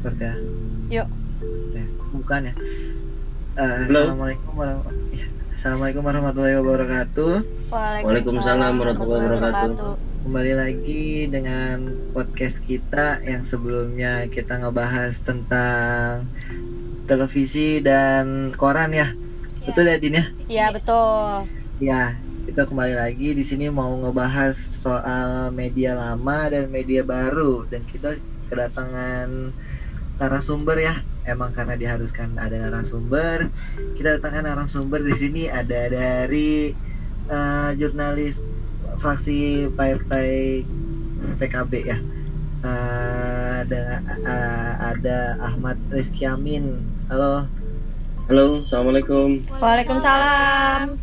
Record ya. Yuk. Ya, bukan ya. Eh, Halo. Assalamualaikum warahmatullahi ya. Assalamualaikum warahmatullahi wabarakatuh. Waalaikumsalam warahmatullahi wabarakatuh. Kembali lagi dengan podcast kita yang sebelumnya kita ngebahas tentang televisi dan koran ya. Betul ya Din ya? Iya betul. Ya, kita kembali lagi di sini mau ngebahas soal media lama dan media baru dan kita kedatangan narasumber ya. Emang karena diharuskan ada narasumber, kita datangkan narasumber di sini ada dari eh, jurnalis fraksi partai PKB ya. Eh, ada eh, ada Ahmad Rifki Amin. Halo. Halo, assalamualaikum. Waalaikumsalam.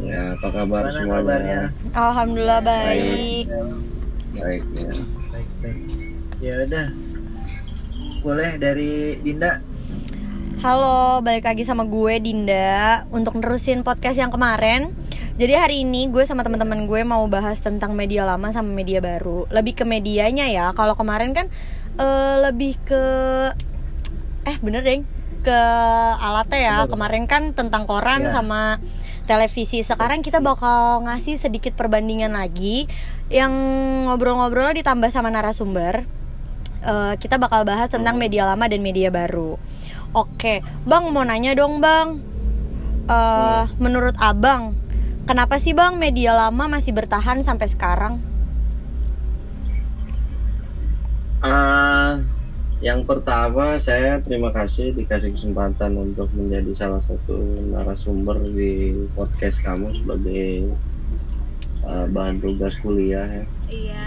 Ya, apa kabar Gimana semuanya? kabarnya? Alhamdulillah baik. Baik ya. baik baik ya udah boleh dari Dinda Halo, balik lagi sama gue Dinda untuk nerusin podcast yang kemarin. Jadi hari ini gue sama teman-teman gue mau bahas tentang media lama sama media baru. Lebih ke medianya ya. Kalau kemarin kan eh, lebih ke eh bener deh ke alatnya ya. Kemarin kan tentang koran Ya. sama televisi. Sekarang kita bakal ngasih sedikit perbandingan lagi yang ngobrol-ngobrol ditambah sama narasumber. Eh, kita bakal bahas tentang media lama dan media baru. Oke, Bang mau nanya dong Bang. Eh, menurut Abang, kenapa sih Bang media lama masih bertahan sampai sekarang? Ah, yang pertama saya terima kasih dikasih kesempatan untuk menjadi salah satu narasumber di podcast kamu sebagai ah, bahan tugas kuliah ya. Iya,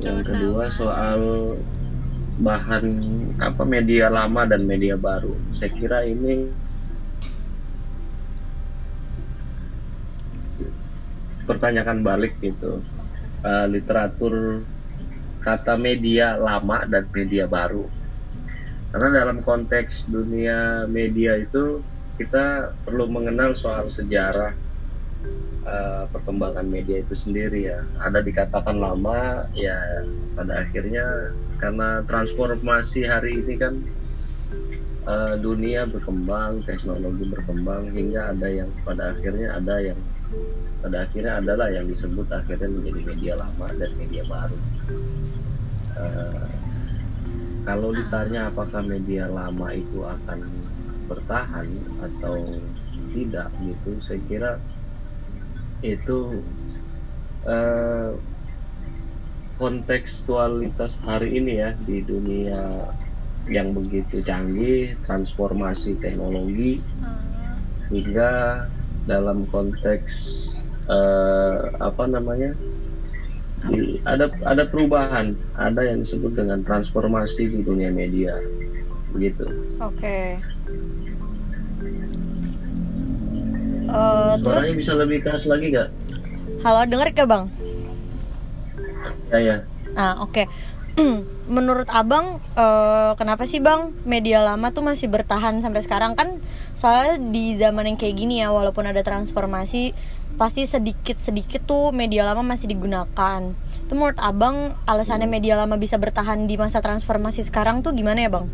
Yang sama-sama. kedua soal bahan apa media lama dan media baru. Saya kira ini pertanyakan balik gitu Eh, literatur kata media lama dan media baru. Karena dalam konteks dunia media itu kita perlu mengenal soal sejarah eh, perkembangan media itu sendiri ya. Ada dikatakan lama ya pada akhirnya karena transformasi hari ini kan eh, dunia berkembang, teknologi berkembang hingga ada yang pada akhirnya ada yang pada akhirnya adalah yang disebut akhirnya menjadi media lama dan media baru. Eh, kalau ditanya apakah media lama itu akan bertahan atau tidak gitu, saya kira itu eh, kontekstualitas hari ini ya di dunia yang begitu canggih, transformasi teknologi hingga dalam konteks eh, apa namanya di- ada ada perubahan, ada yang disebut dengan transformasi di dunia media, begitu. Oke. Eh, terus, Suaranya bisa lebih keras lagi nggak? halo denger ke Bang? Ya ya. Nah, oke. Menurut Abang, eh, kenapa sih Bang media lama tuh masih bertahan sampai sekarang kan? Soalnya di zaman yang kayak gini ya, walaupun ada transformasi, pasti sedikit-sedikit tuh media lama masih digunakan. Itu menurut Abang, alasannya media lama bisa bertahan di masa transformasi sekarang tuh gimana ya Bang?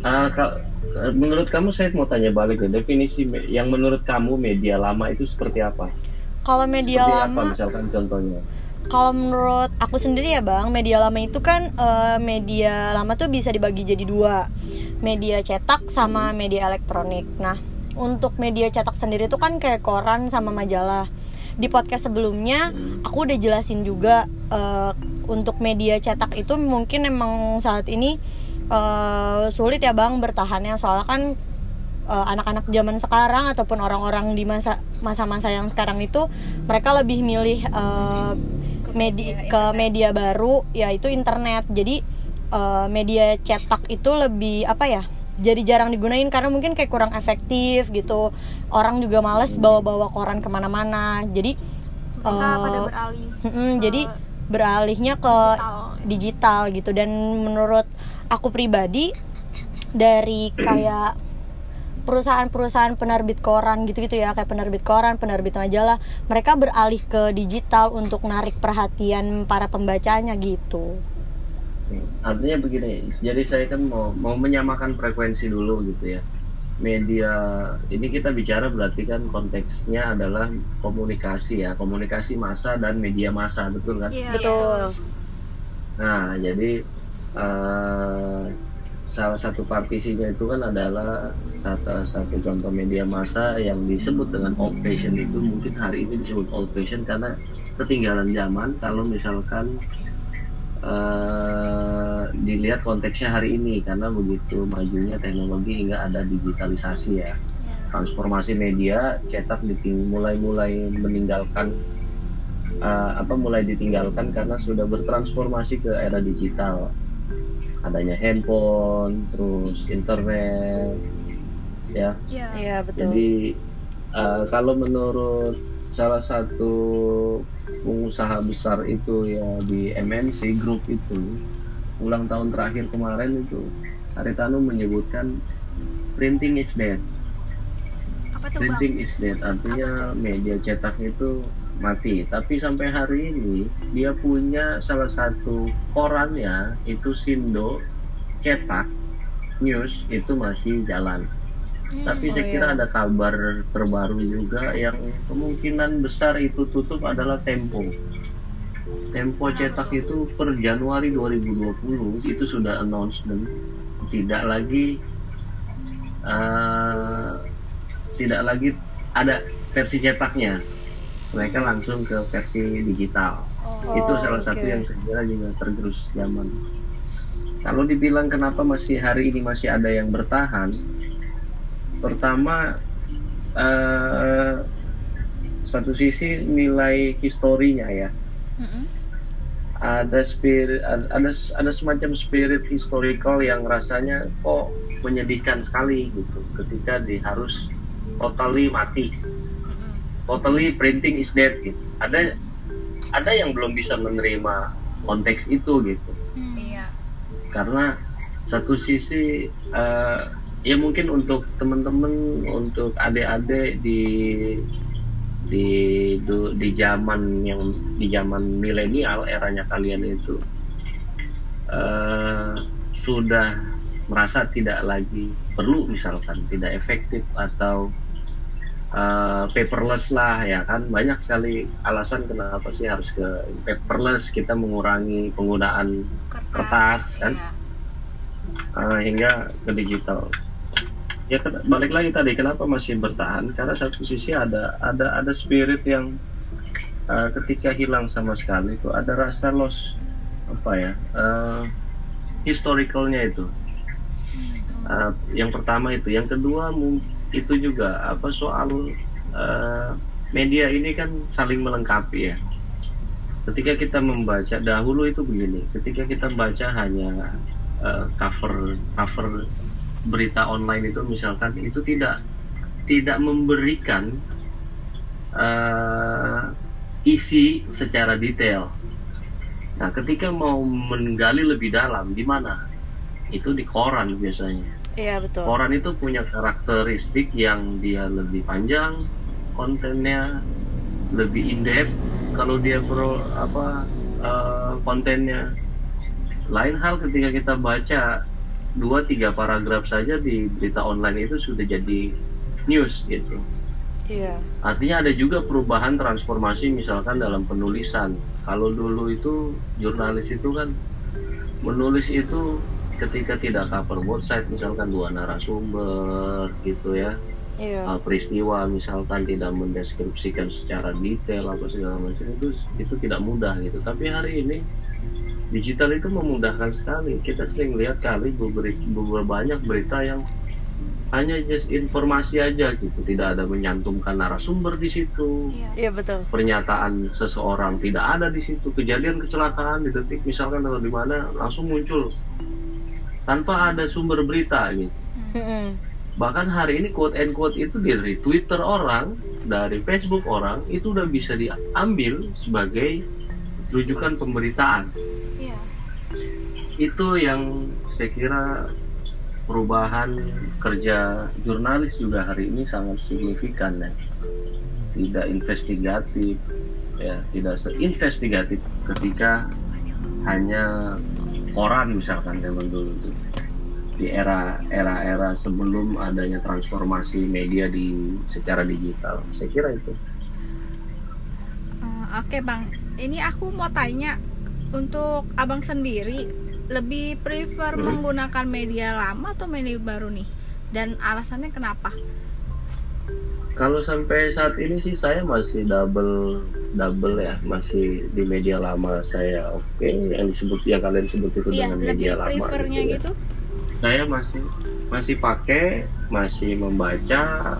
Ka- menurut kamu saya mau tanya balik ya definisi yang menurut kamu media lama itu seperti apa? Kalau media seperti lama, apa misalkan contohnya? Kalau menurut aku sendiri ya bang, media lama itu kan eh, media lama tuh bisa dibagi jadi dua, media cetak sama media elektronik. Nah, untuk media cetak sendiri tuh kan kayak koran sama majalah. Di podcast sebelumnya aku udah jelasin juga eh, untuk media cetak itu mungkin emang saat ini eh, sulit ya bang bertahannya. Soalnya kan eh, anak-anak zaman sekarang ataupun orang-orang di masa masa-masa yang sekarang itu mereka lebih milih eh, media ke media baru yaitu internet. Jadi eh, media cetak itu lebih apa ya jadi jarang digunain karena mungkin kayak kurang efektif gitu. Orang juga males bawa-bawa koran ke mana-mana. Jadi eh, pada beralih ke jadi beralihnya ke digital. digital gitu. Dan menurut aku pribadi dari kayak perusahaan-perusahaan penerbit koran gitu-gitu ya kayak penerbit koran, penerbit majalah, mereka beralih ke digital untuk narik perhatian para pembacanya gitu. artinya begini jadi saya kan mau mau menyamakan frekuensi dulu gitu ya. Media ini kita bicara berarti kan konteksnya adalah komunikasi ya komunikasi massa dan media massa betul kan? Iya, betul. nah jadi eh, salah satu partisinya itu kan adalah satu, satu contoh media massa yang disebut dengan old fashion itu mungkin hari ini disebut old fashion karena ketinggalan zaman. Kalau misalkan eh, dilihat konteksnya hari ini karena begitu majunya teknologi hingga ada digitalisasi ya. Transformasi media cetak mulai mulai meninggalkan eh, apa mulai ditinggalkan karena sudah bertransformasi ke era digital adanya handphone terus internet ya Iya. iya betul jadi eh, kalau menurut salah satu pengusaha besar itu ya di MNC Group itu ulang tahun terakhir kemarin itu Haritano menyebutkan printing is dead. Apa tuh bang? Printing is dead artinya media cetak itu mati. Tapi sampai hari ini dia punya salah satu korannya itu Sindo cetak news itu masih jalan. Hmm. Tapi Oh, saya kira iya. ada kabar terbaru juga yang kemungkinan besar itu tutup adalah Tempo. Tempo cetak itu per Januari 2020 itu sudah announcement tidak lagi eh, tidak lagi ada versi cetaknya. Mereka langsung ke versi digital Oh. itu salah satu oke. yang saya kira juga tergerus zaman. Kalau dibilang kenapa masih hari ini masih ada yang bertahan, pertama eh, satu sisi nilai historinya ya, Mm-mm. ada spirit, ada ada semacam spirit historical yang rasanya kok menyedihkan sekali gitu, ketika di harus totally mati. Totally printing is dead gitu. Ada ada yang belum bisa menerima konteks itu gitu. Hmm. Iya. karena satu sisi eh, ya mungkin untuk teman-teman untuk adik-adik di di di zaman yang di zaman milenial eranya kalian itu eh, sudah merasa tidak lagi perlu misalkan tidak efektif atau eh, paperless lah ya kan banyak sekali alasan kenapa sih harus ke paperless kita mengurangi penggunaan Kertas, kan? Iya. uh, hingga ke digital. Ya balik lagi tadi kenapa masih bertahan? Karena satu sisi ada ada ada spirit yang uh, ketika hilang sama sekali itu ada rasa loss apa ya uh, historicalnya itu. Uh, yang pertama itu, yang kedua mung- itu juga apa soal uh, media ini kan saling melengkapi ya. Ketika kita membaca dahulu itu begini, ketika kita baca hanya uh, cover cover berita online itu misalkan itu tidak tidak memberikan uh, isi secara detail. Nah, ketika mau menggali lebih dalam di mana? Itu di koran biasanya. Iya betul Koran itu punya karakteristik yang dia lebih panjang, kontennya lebih in depth. Kalau dia pro apa eh, kontennya lain hal ketika kita baca dua tiga paragraf saja di berita online itu sudah jadi news gitu. iya Artinya ada juga perubahan transformasi misalkan dalam penulisan. Kalau dulu itu jurnalis itu kan menulis itu ketika tidak cover both side misalkan dua narasumber gitu ya. Iya. Uh, peristiwa misalkan tidak mendeskripsikan secara detail apa segala macam itu itu tidak mudah gitu. Tapi hari ini digital itu memudahkan sekali. Kita sering lihat kali beberapa, beberapa banyak berita yang hanya just informasi aja gitu. Tidak ada menyantumkan narasumber di situ. Iya. iya betul. Pernyataan seseorang tidak ada di situ. Kejadian kecelakaan di detik misalkan atau di mana langsung muncul tanpa ada sumber berita gitu. Bahkan hari ini quote and quote itu dari Twitter orang dari Facebook orang itu udah bisa diambil sebagai rujukan pemberitaan. Iya. itu yang saya kira perubahan kerja jurnalis juga hari ini sangat signifikan ya. Tidak investigatif ya tidak seinvestigatif ketika hanya koran misalkan zaman dulu. tuh di era era era sebelum adanya transformasi media di secara digital saya kira itu Eh, Oke bang, ini aku mau tanya untuk abang sendiri lebih prefer Hmm. menggunakan media lama atau media baru nih? Dan alasannya kenapa? kalau sampai saat ini sih saya masih double double ya masih di media lama saya oke yang disebut yang kalian sebut itu Iya, dengan media lama prefernya gitu ya. Saya masih masih pakai masih membaca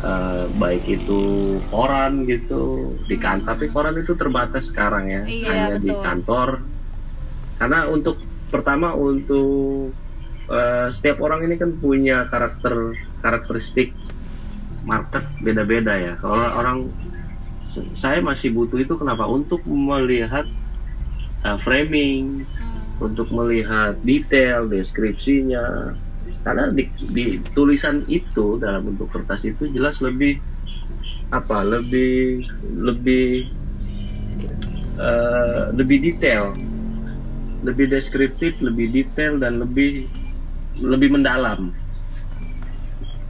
eh, baik itu koran gitu di kantor tapi koran itu terbatas sekarang ya Iya, hanya di betul. kantor karena untuk pertama untuk eh, setiap orang ini kan punya karakter karakteristik market beda-beda ya kalau Iya. orang saya masih butuh itu kenapa untuk melihat eh, framing Hmm. Untuk melihat detail deskripsinya. Karena di, di tulisan itu dalam bentuk kertas itu jelas lebih apa lebih lebih eh, lebih detail. Lebih deskriptif lebih detail dan lebih lebih mendalam.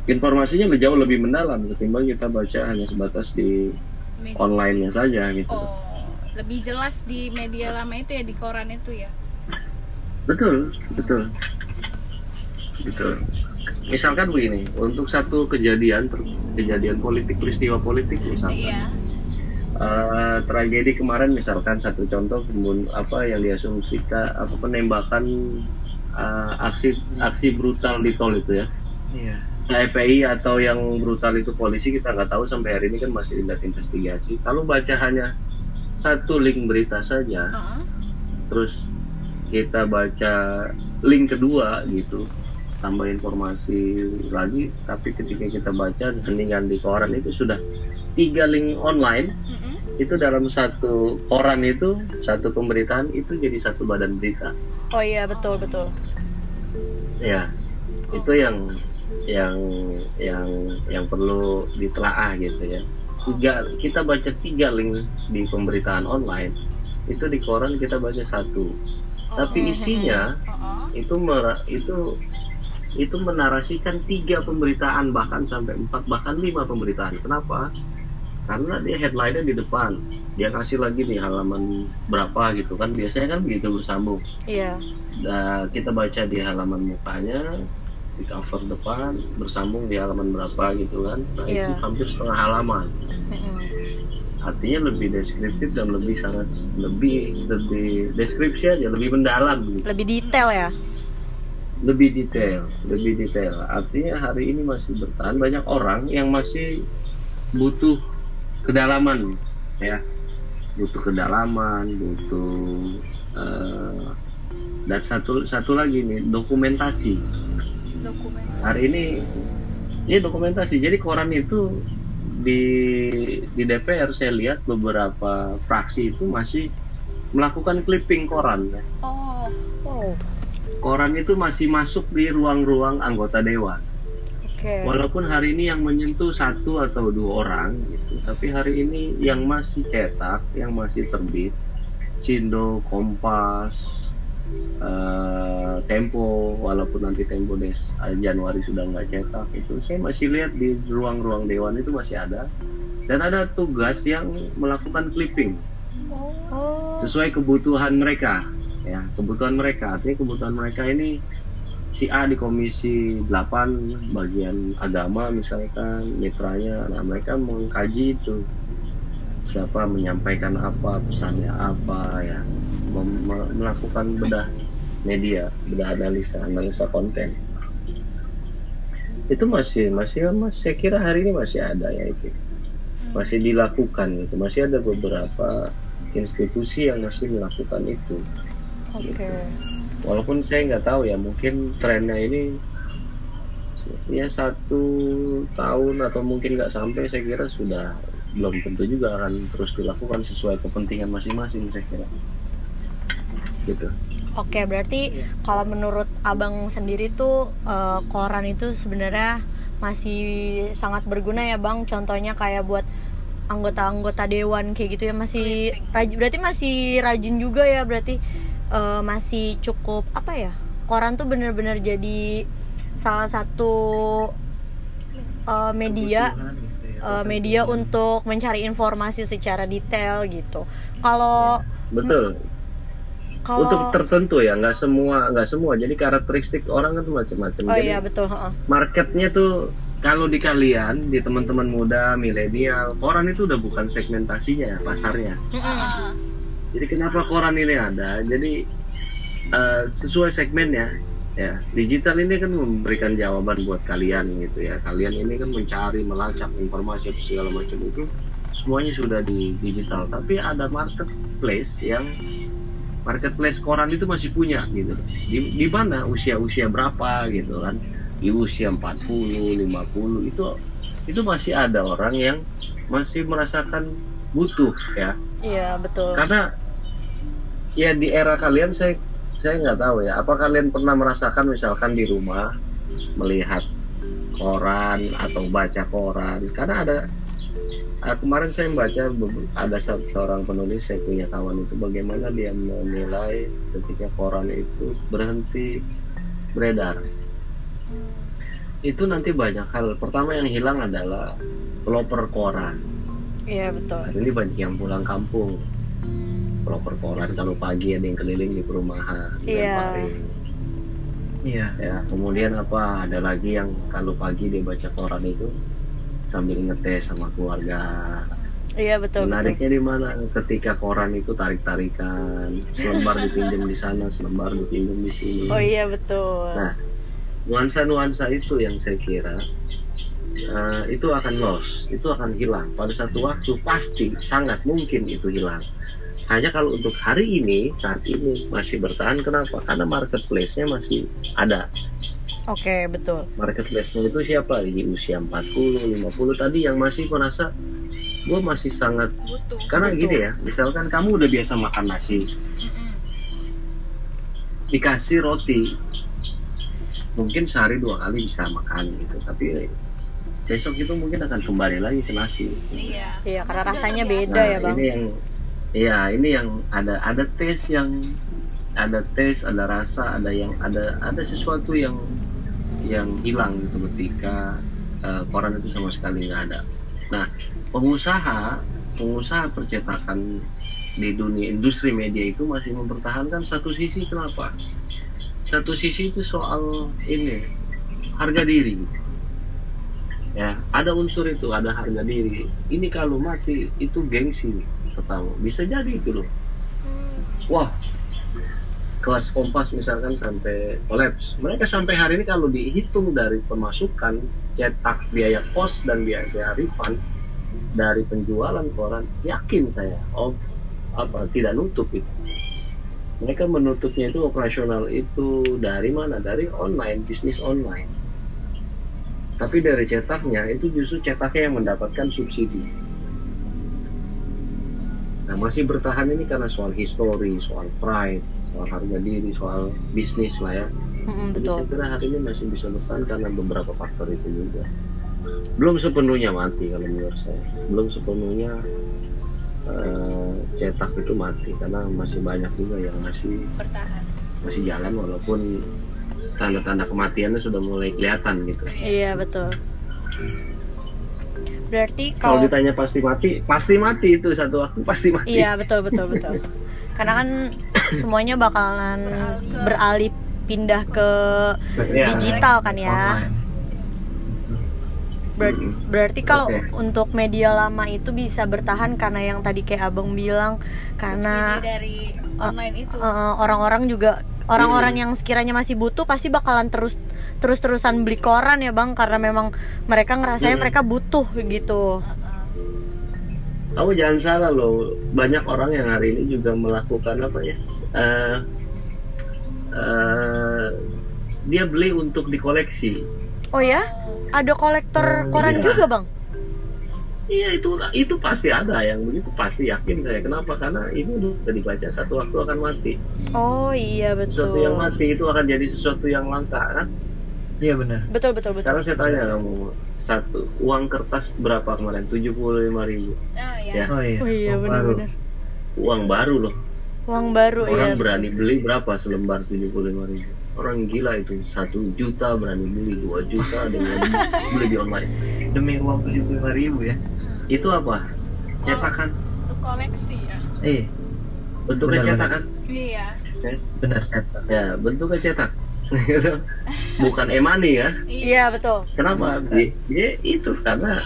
Informasinya jauh lebih mendalam ketimbang kita baca hanya sebatas di online-nya saja gitu. Oh, lebih jelas di media lama itu ya di koran itu ya. Betul, betul. Betul. Misalkan begini, untuk satu kejadian kejadian politik peristiwa politik misalkan Iya. eh, tragedi kemarin misalkan satu contoh pembun apa yang diasumsikan apa penembakan eh, aksi aksi brutal di tol itu ya Iya. FPI atau yang brutal itu polisi kita nggak tahu sampai hari ini kan masih dilihat investigasi kalau baca hanya satu link berita saja Heeh. terus kita baca link kedua gitu tambah informasi lagi. Tapi ketika kita baca heningan di koran itu sudah tiga link online. Mm-mm. itu dalam satu koran itu satu pemberitaan itu jadi satu badan berita. Oh iya betul betul. Ya itu yang yang yang yang perlu ditelaah gitu ya. Tiga kita baca tiga link di pemberitaan online. Itu di koran kita baca satu tapi isinya Heeh. itu itu itu menarasikan tiga pemberitaan bahkan sampai empat bahkan lima pemberitaan. Kenapa? Karena dia headline-nya di depan. Dia kasih lagi nih halaman berapa gitu kan. Biasanya kan begitu bersambung iya. Nah, kita baca di halaman mukanya di cover depan bersambung di halaman berapa gitu kan. Nah itu Iya. hampir setengah halaman. Mm-mm. Artinya lebih deskriptif dan lebih sangat lebih lebih deskripsi aja lebih mendalam gitu lebih detail ya lebih detail, lebih detail. Artinya hari ini masih bertahan banyak orang yang masih butuh kedalaman, ya, butuh kedalaman, butuh eh, dan satu satu lagi nih dokumentasi. Dokumen. Hari ini ini dokumentasi. Jadi koran itu di di DPR saya lihat beberapa fraksi itu masih melakukan clipping koran. ya. Oh, wow Koran itu masih masuk di ruang-ruang anggota dewan. oke Walaupun hari ini yang menyentuh satu atau dua orang gitu, tapi hari ini yang masih cetak, yang masih terbit, Cindo, Kompas, eh, Tempo, walaupun nanti Tempo des eh, Januari sudah nggak cetak itu, saya masih lihat di ruang-ruang dewan itu masih ada. Dan ada tugas yang melakukan clipping. Oh. Sesuai kebutuhan mereka ya kebutuhan mereka. Artinya kebutuhan mereka ini si A di komisi 8 bagian agama misalkan mitranya nah mereka mengkaji itu siapa menyampaikan apa pesannya apa ya. Melakukan bedah media bedah analisa analisa konten. Itu masih masih mas saya kira hari ini masih ada ya itu. Masih dilakukan gitu masih ada beberapa institusi yang masih melakukan itu. Oke. Walaupun saya nggak tahu ya mungkin trennya ini ya satu tahun atau mungkin nggak sampai saya kira sudah belum tentu juga akan terus dilakukan sesuai kepentingan masing-masing saya kira. Gitu. Oke, berarti kalau menurut abang sendiri tuh eh, koran itu sebenarnya masih sangat berguna ya bang. Contohnya kayak buat anggota-anggota dewan kayak gitu ya masih raj- berarti masih rajin juga ya berarti eh, masih cukup apa ya koran tuh bener-bener jadi salah satu eh, media Kebutuhan eh, media untuk mencari informasi secara detail gitu. Kalau betul. Kalau untuk tertentu ya nggak semua nggak semua. Jadi karakteristik orang kan macam-macam. Oh jadi iya betul marketnya tuh kalau di kalian di teman-teman muda milenial koran itu udah bukan segmentasinya ya pasarnya. Jadi kenapa koran ini ada? Jadi eh, sesuai segmennya ya digital ini kan memberikan jawaban buat kalian gitu ya. Kalian ini kan mencari melacak informasi segala macam itu semuanya sudah di digital. Tapi ada marketplace yang marketplace koran itu masih punya gitu. Di, di mana? Usia-usia berapa gitu kan? Di usia 40 50 itu itu masih ada orang yang masih merasakan butuh ya. Iya betul. Karena ya di era kalian saya saya nggak tahu ya. Apa kalian pernah merasakan misalkan di rumah melihat koran atau baca koran? Karena ada ah, kemarin saya membaca be- ada seorang penulis saya punya kawan itu bagaimana dia menilai ketika koran itu berhenti beredar. Itu nanti banyak hal. Pertama yang hilang adalah peloper koran. Iya betul. Hari ini banyak yang pulang kampung proper koran kalau pagi ada yang keliling di perumahan Iya. lemparin. iya ya kemudian apa ada lagi yang kalau pagi dia baca koran itu sambil ngetes sama keluarga iya betul betul menariknya di mana ketika koran itu tarik tarikan selembar dipinjam di sana selembar dipinjam di sini oh iya betul Nah, nuansa-nuansa itu yang saya kira eh, itu akan loss, itu akan hilang. Pada satu waktu pasti sangat mungkin itu hilang. Hanya kalau untuk hari ini, saat ini masih bertahan. Kenapa? Karena marketplace-nya masih ada. oke betul Marketplace-nya itu siapa? Di usia 40, 50 tadi yang masih merasa gue masih sangat butuh karena Betul. gini ya, misalkan kamu udah biasa makan nasi, Mm-mm. dikasih roti mungkin sehari dua kali bisa makan gitu tapi besok itu mungkin akan kembali lagi ke nasi iya iya karena rasanya beda ya bang ini yang iya ini yang ada ada tes yang ada tes ada rasa ada yang ada ada sesuatu yang yang hilang gitu ketika eh, koran itu sama sekali nggak ada. Nah pengusaha pengusaha percetakan di dunia industri media itu masih mempertahankan satu sisi kenapa? Satu sisi itu soal ini harga diri. Ya ada unsur itu ada harga diri. Ini kalau mati itu gengsi pertama bisa jadi itu loh. Wah kelas kompas misalkan sampai kolaps. Mereka sampai hari ini kalau dihitung dari pemasukan cetak biaya pos dan biaya refund dari penjualan koran yakin saya oh apa tidak nutup itu. Mereka menutupnya itu operasional itu dari mana? Dari online bisnis online. Tapi dari cetaknya itu justru cetaknya yang mendapatkan subsidi nah masih bertahan ini karena soal histori soal pride soal harga diri soal bisnis lah ya. Jadi betul. saya kira hari ini masih bisa bertahan karena beberapa faktor itu juga. Belum sepenuhnya mati kalau menurut saya. Belum sepenuhnya eh, cetak itu mati karena masih banyak juga yang masih bertahan. masih jalan walaupun tanda-tanda kematiannya sudah mulai kelihatan gitu. iya betul berarti Kalau kalau ditanya pasti mati, pasti mati itu satu waktu pasti mati. iya betul betul betul karena kan semuanya bakalan beralih pindah ke Iya. digital kan ya. Ber- berarti kalau Oke. untuk media lama itu bisa bertahan karena yang tadi kayak abang bilang karena Subsidi dari online itu eh, orang-orang juga orang-orang yang sekiranya masih butuh pasti bakalan terus terus terusan beli koran ya bang karena memang mereka ngerasanya Mm. mereka butuh gitu Kamu jangan salah loh, banyak orang yang hari ini juga melakukan apa ya? eh eh, dia beli untuk dikoleksi. oh ya ada kolektor koran Iya. juga bang Iya itu itu pasti ada yang begitu pasti yakin saya. Kenapa? Karena ini udah dibaca satu waktu akan mati. oh iya Sesuatu betul yang mati itu akan jadi sesuatu yang langka kan? iya benar betul betul betul Sekarang saya tanya kamu satu uang kertas berapa kemarin? 75.000 ribu. nah Ya. ya oh iya oh iya Oh, baru. benar-benar Uang baru loh. Uang baru orang ya. berani beli berapa selembar 75 ribu orang gila itu. Satu juta berani beli dua juta ada yang beli di online. Demi uang tujuh puluh lima ribu ya. Itu apa? Cetakan. Untuk koleksi ya. eh bentuknya Benar, cetakan? Iya. benar cetak. Ya bentuknya cetak. Bukan e-money ya? Iya. Betul. kenapa? Dia, dia itu karena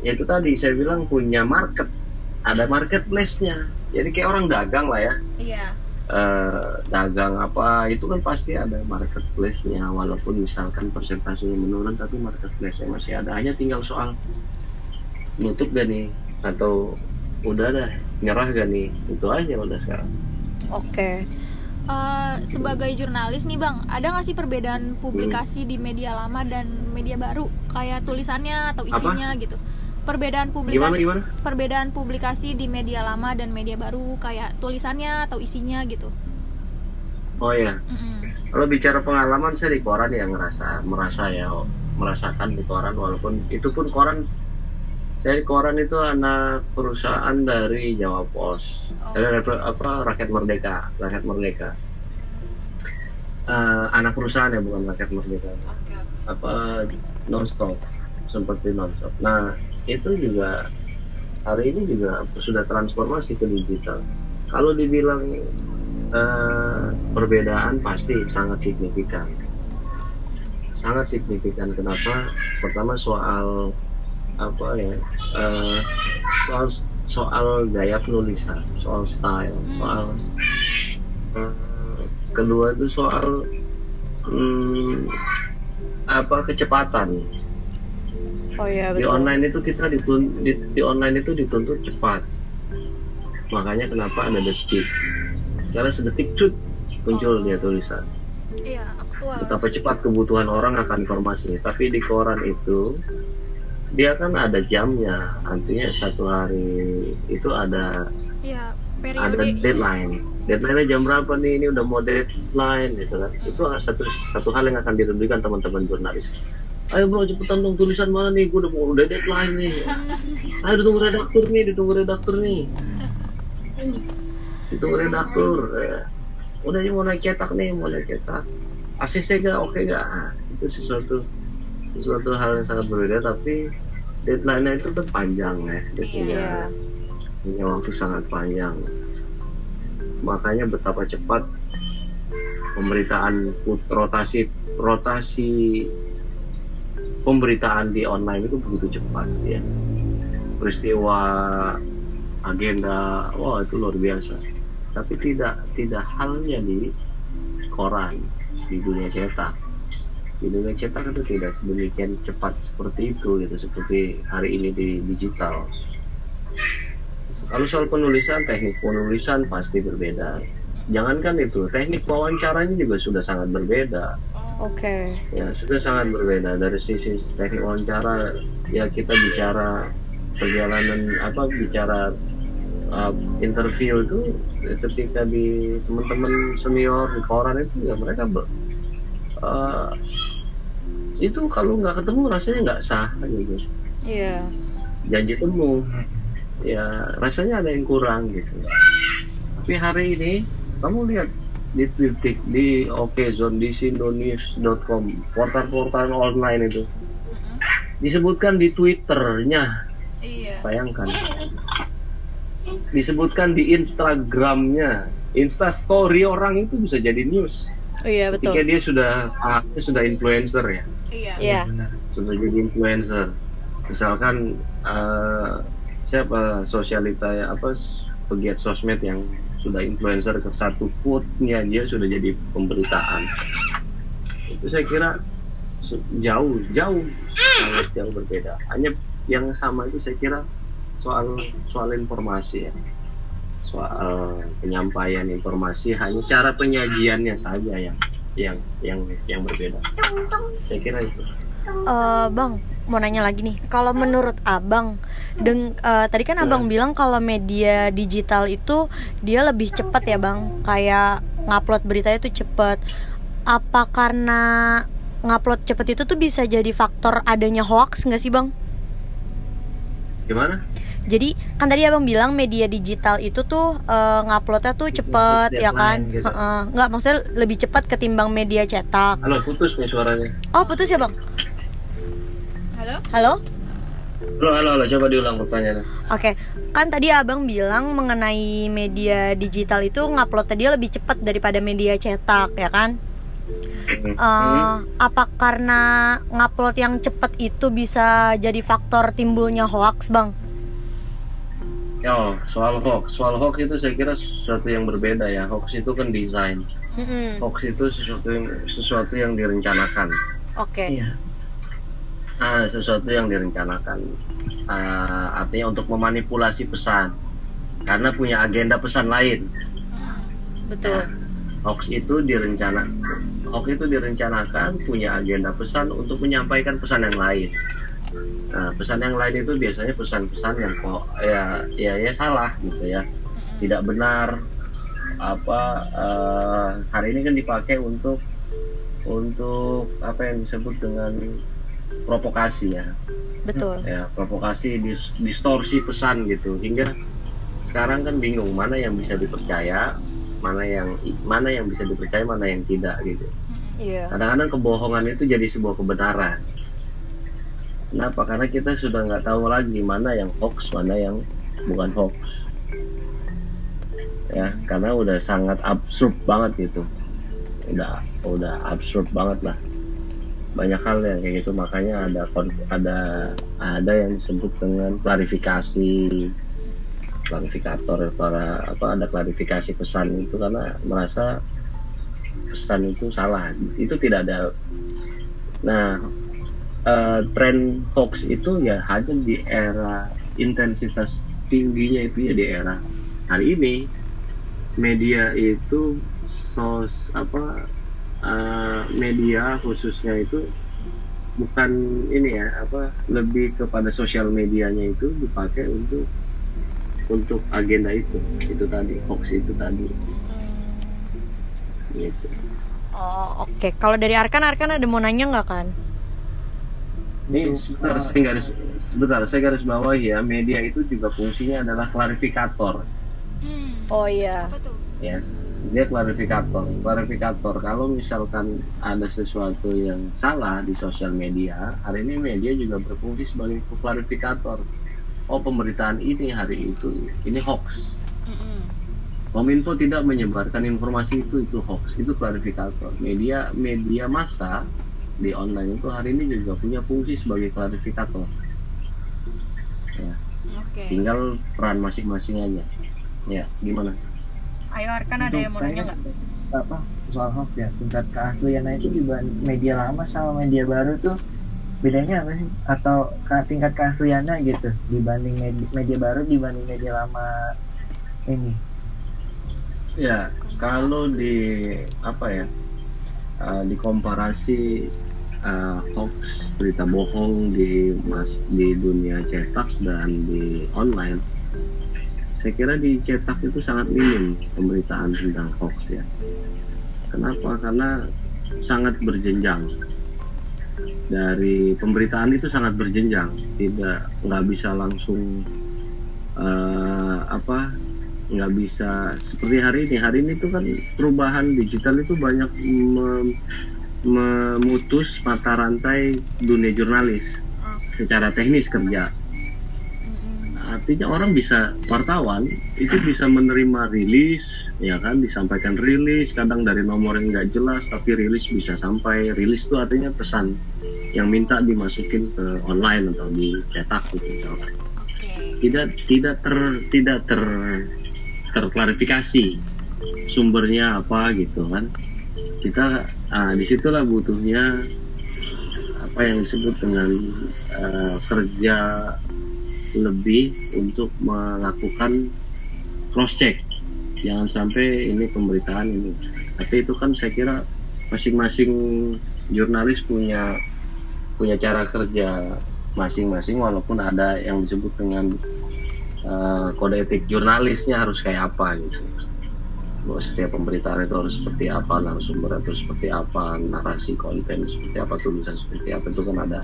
ya itu tadi saya bilang punya market. Ada marketplace-nya. Jadi kayak orang dagang lah ya. Iya. Eh, dagang apa itu kan pasti ada marketplace-nya. Walaupun misalkan persentasenya menurun tapi marketplace-nya masih ada. Hanya tinggal soal nutup gak nih? Atau udah dah nyerah gak nih? Itu aja udah sekarang. Oke. Eh, sebagai jurnalis nih bang, ada nggak sih perbedaan publikasi di media lama dan media baru, kayak tulisannya atau isinya gitu? Perbedaan gimana publikasi, gimana? perbedaan publikasi di media lama dan media baru, kayak tulisannya atau isinya gitu? oh ya Mm-mm. kalau bicara pengalaman saya di koran ya ngerasa merasa ya merasakan di koran walaupun itu pun koran saya di koran itu anak perusahaan dari Jawa Pos. Dari apa, rakyat merdeka rakyat merdeka. Eh, anak perusahaan ya bukan rakyat merdeka. Oke. apa nonstop seperti nonstop. Nah itu juga hari ini juga sudah transformasi ke digital. Kalau dibilang eh, perbedaan pasti sangat signifikan. Sangat signifikan. Kenapa? Pertama soal apa ya eh, soal soal gaya penulisan soal style soal eh, kedua itu soal hmm, apa kecepatan Oh iya di online itu kita ditun di, di online itu dituntut cepat. Makanya kenapa ada detik? Sekarang sedetik cut muncul dia tulisan. Iya, aktual. betapa cepat kebutuhan orang akan informasi. Tapi di koran itu dia kan ada jamnya. Artinya satu hari itu ada Iya, ada deadline. Deadline jam berapa nih? Ini udah mau deadline gitu kan. Itu satu satu hal yang akan dirugikan teman-teman jurnalis ayo bro cepetan dong tulisan mana nih? Gue udah mau udah deadline nih. Ayo ditunggu redaktur nih ditunggu redaktur nih. Ditunggu redaktur ya. udah ini mau naik cetak nih mau naik cetak. ACC gak oke gak Ah, itu sesuatu sesuatu hal yang sangat berbeda tapi deadline-nya itu kan panjang ya dia punya Iya. punya waktu sangat panjang. Makanya betapa cepat pemberitaan put- rotasi rotasi pemberitaan di online itu begitu cepat ya peristiwa agenda wah itu luar biasa tapi tidak tidak halnya di koran di dunia cetak di dunia cetak itu tidak sedemikian cepat seperti itu gitu seperti hari ini di digital kalau soal penulisan, teknik penulisan pasti berbeda. Jangankan itu, teknik wawancaranya juga sudah sangat berbeda. Oke. Ya, sudah sangat berbeda dari sisi teknik wawancara. Ya kita bicara perjalanan apa bicara uh, interview itu ya, ketika di teman-teman senior di koran itu ya mereka ber- uh, itu kalau nggak ketemu rasanya nggak sah gitu Iya. janji temu ya rasanya ada yang kurang gitu tapi hari ini kamu lihat di Twitter di Okezone di sindonews.com portal-portal online itu disebutkan di Twitternya Iya. bayangkan disebutkan di Instagramnya Insta story orang itu bisa jadi news Oh iya betul. ketika dia sudah ah, dia sudah influencer ya Iya. Iya. benar sudah jadi influencer misalkan eh, siapa sosialita ya apa pegiat sosmed yang sudah influencer ke satu foodnya dia sudah jadi pemberitaan. Itu saya kira jauh jauh sangat jauh berbeda. Hanya yang sama itu saya kira soal soal informasi ya. Soal penyampaian informasi hanya cara penyajiannya saja yang yang yang yang berbeda. Saya kira itu. Eh, bang, mau nanya lagi nih. Kalau menurut abang, deng, eh, tadi kan abang Nah. bilang kalau media digital itu dia lebih cepat ya bang. Kayak ngupload beritanya tuh cepet. Apa karena ngupload cepet itu tuh bisa jadi faktor adanya hoax nggak sih bang? gimana Jadi kan tadi abang bilang media digital itu tuh uh, nguploadnya tuh cepet ya kan? gitu. Nggak maksudnya lebih cepat ketimbang media cetak. Halo, putus nih suaranya. Oh putus ya bang? Halo Halo? Halo, halo, halo, coba diulang pertanyaannya. Oke, kan tadi abang bilang mengenai media digital itu nguploadnya dia lebih cepat daripada media cetak ya kan? Eh, apa karena ngupload yang cepat itu bisa jadi faktor timbulnya hoax bang? Oh, soal hoax. Soal hoax itu saya kira sesuatu yang berbeda ya. Hoax itu kan desain. Mm-mm. Hoax itu sesuatu yang sesuatu yang direncanakan. Oke. Iya. Ah, sesuatu yang direncanakan. Ah, artinya untuk memanipulasi pesan. Karena punya agenda pesan lain. Betul. Hoax itu direncana hoax itu direncanakan punya agenda pesan untuk menyampaikan pesan yang lain. Nah, pesan yang lain itu biasanya pesan-pesan yang kok ya ya ya salah gitu ya. Tidak benar apa eh, hari ini kan dipakai untuk untuk apa yang disebut dengan provokasi ya. Betul. ya provokasi dis- distorsi pesan gitu. Hingga sekarang kan bingung mana yang bisa dipercaya mana yang mana yang bisa dipercaya mana yang tidak gitu. Iya. kadang-kadang kebohongan itu jadi sebuah kebenaran. Kenapa? Karena kita sudah nggak tahu lagi mana yang hoax mana yang bukan hoax. Ya karena udah sangat absurd banget gitu. Udah udah absurd banget lah banyak hal yang kayak gitu. Makanya ada ada ada yang disebut dengan klarifikasi klarifikator para apa ada klarifikasi pesan itu karena merasa pesan itu salah. Itu tidak ada. Nah eh, tren hoax itu ya hanya di era intensitas tingginya itu ya di era hari ini. Media itu sos apa eh, media khususnya itu bukan ini ya apa lebih kepada sosial medianya itu dipakai untuk untuk agenda itu itu tadi hoax itu tadi gitu Oh oke. Kalau dari Arkan, Arkan ada mau nanya nggak kan? ini sebentar saya garis sebentar saya garis bawahi ya media itu juga fungsinya adalah klarifikator Hmm. Oh iya. Apa tuh? ya dia klarifikator. Klarifikator kalau misalkan ada sesuatu yang salah di sosial media hari ini media juga berfungsi sebagai klarifikator. Oh pemberitaan ini hari itu ini hoax. Kominfo tidak menyebarkan informasi itu itu hoax itu klarifikator. Media media massa di online itu hari ini juga punya fungsi sebagai klarifikator. Ya. Oke. tinggal peran masing-masing aja. Ya gimana Ayo Arkan ada yang mau nanya nggak? apa soal hoax ya. Tingkat keasliannya itu di media lama sama media baru tuh bedanya apa sih? Atau ke- tingkat keasliannya gitu dibanding media, media baru dibanding media lama ini? Ya, kalau di apa ya, uh, dikomparasi uh, hoax berita bohong di mas di dunia cetak dan di online, saya kira di cetak itu sangat minim pemberitaan tentang hoax ya. Kenapa? Karena sangat berjenjang. Dari pemberitaan itu sangat berjenjang, tidak nggak bisa langsung uh, apa nggak bisa seperti hari ini hari ini tuh kan perubahan digital itu banyak mem- memutus mata rantai dunia jurnalis secara teknis kerja artinya orang bisa wartawan itu bisa menerima rilis ya kan? Disampaikan rilis kadang dari nomor yang nggak jelas tapi rilis bisa sampai. Rilis itu artinya pesan yang minta dimasukin ke online atau dicetak gitu misalkan Oke. tidak tidak ter tidak ter terklarifikasi sumbernya apa gitu kan. Kita ah, di situlah butuhnya apa yang disebut dengan eh, kerja lebih untuk melakukan cross check. Jangan sampai ini pemberitaan ini. Tapi itu kan saya kira masing-masing jurnalis punya punya cara kerja masing-masing walaupun ada yang disebut dengan eh, kode etik jurnalisnya harus kayak apa gitu bahwa setiap pemberitaan itu harus seperti apa narasumber itu seperti apa narasi konten seperti apa tulisan seperti apa itu kan ada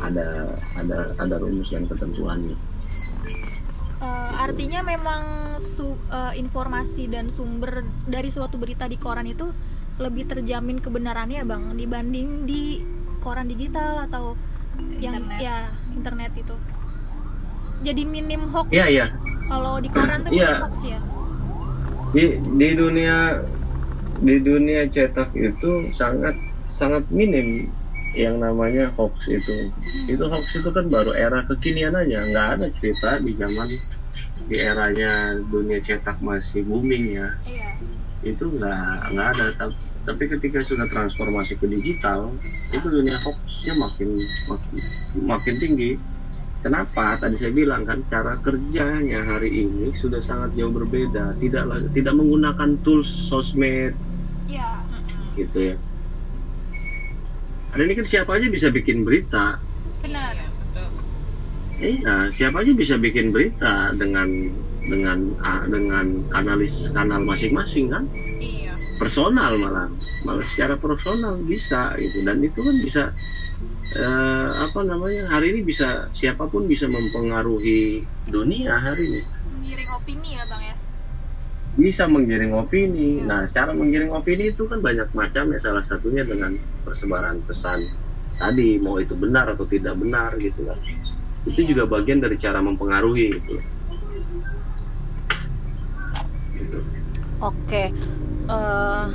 ada ada ada rumus dan ketentuannya Eh, artinya memang su- eh, informasi dan sumber dari suatu berita di koran itu lebih terjamin kebenarannya bang dibanding di koran digital atau yang Internet. ya internet itu jadi minim hoax Iya iya. kalau di koran tuh Iya. minim hoax ya Di di dunia di dunia cetak itu sangat sangat minim yang namanya hoax itu. Itu hoax itu kan baru era kekinian aja, nggak ada cerita di zaman di eranya dunia cetak masih booming ya. iya Itu nggak nggak ada. Tapi, tapi ketika sudah transformasi ke digital, itu dunia hoaxnya makin makin makin tinggi. Kenapa? Tadi saya bilang kan cara kerjanya hari ini sudah sangat jauh berbeda. Tidak tidak menggunakan tools sosmed iya gitu ya. Hari ini kan siapa aja bisa bikin berita. benar Iya, siapa aja bisa bikin berita dengan dengan ah, dengan analis kanal masing-masing kan. iya Personal malah, malah secara personal bisa gitu. Dan itu kan bisa eh, apa namanya hari ini bisa siapa pun bisa mempengaruhi dunia hari ini. menggiring opini ya bang ya bisa menggiring opini. Nah, cara menggiring opini itu kan banyak macam ya. Salah satunya dengan persebaran pesan tadi, mau itu benar atau tidak benar gitu kan. Itu juga bagian dari cara mempengaruhi gitu. Gitu. Oke, eh,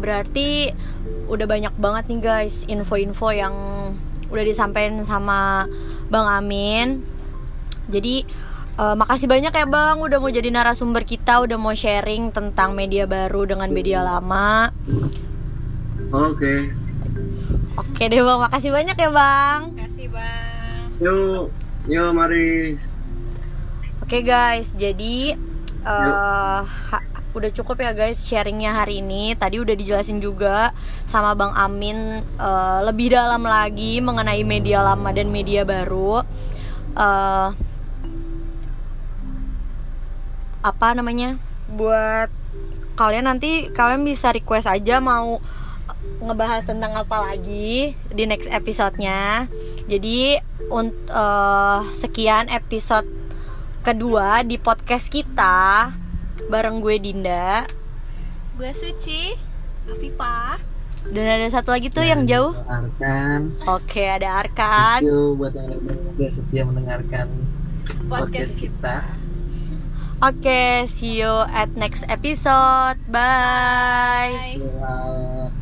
berarti udah banyak banget nih guys info-info yang udah disampaikan sama Bang Amin. Jadi eh, makasih banyak ya Bang udah mau jadi narasumber kita, udah mau sharing tentang media baru dengan media lama. Oke. Oke deh Bang, makasih banyak ya Bang. kasih bang Yuk, yuk mari. Oke guys, jadi ha- udah cukup ya guys sharingnya hari ini. Tadi udah dijelasin juga sama Bang Amin eh, lebih dalam lagi mengenai media lama dan media baru. Eh, apa namanya? Buat kalian nanti kalian bisa request aja mau ngebahas tentang apa lagi di next episode-nya. Jadi untuk sekian episode kedua di podcast kita bareng gue Dinda gue Suci Afifah dan ada satu lagi tuh yang jauh. Arkan. Oke, ada Arkan. Thank you buat yang udah setia mendengarkan podcast podcast kita kita. Oke, see you at next episode. Bye. Bye. Bye.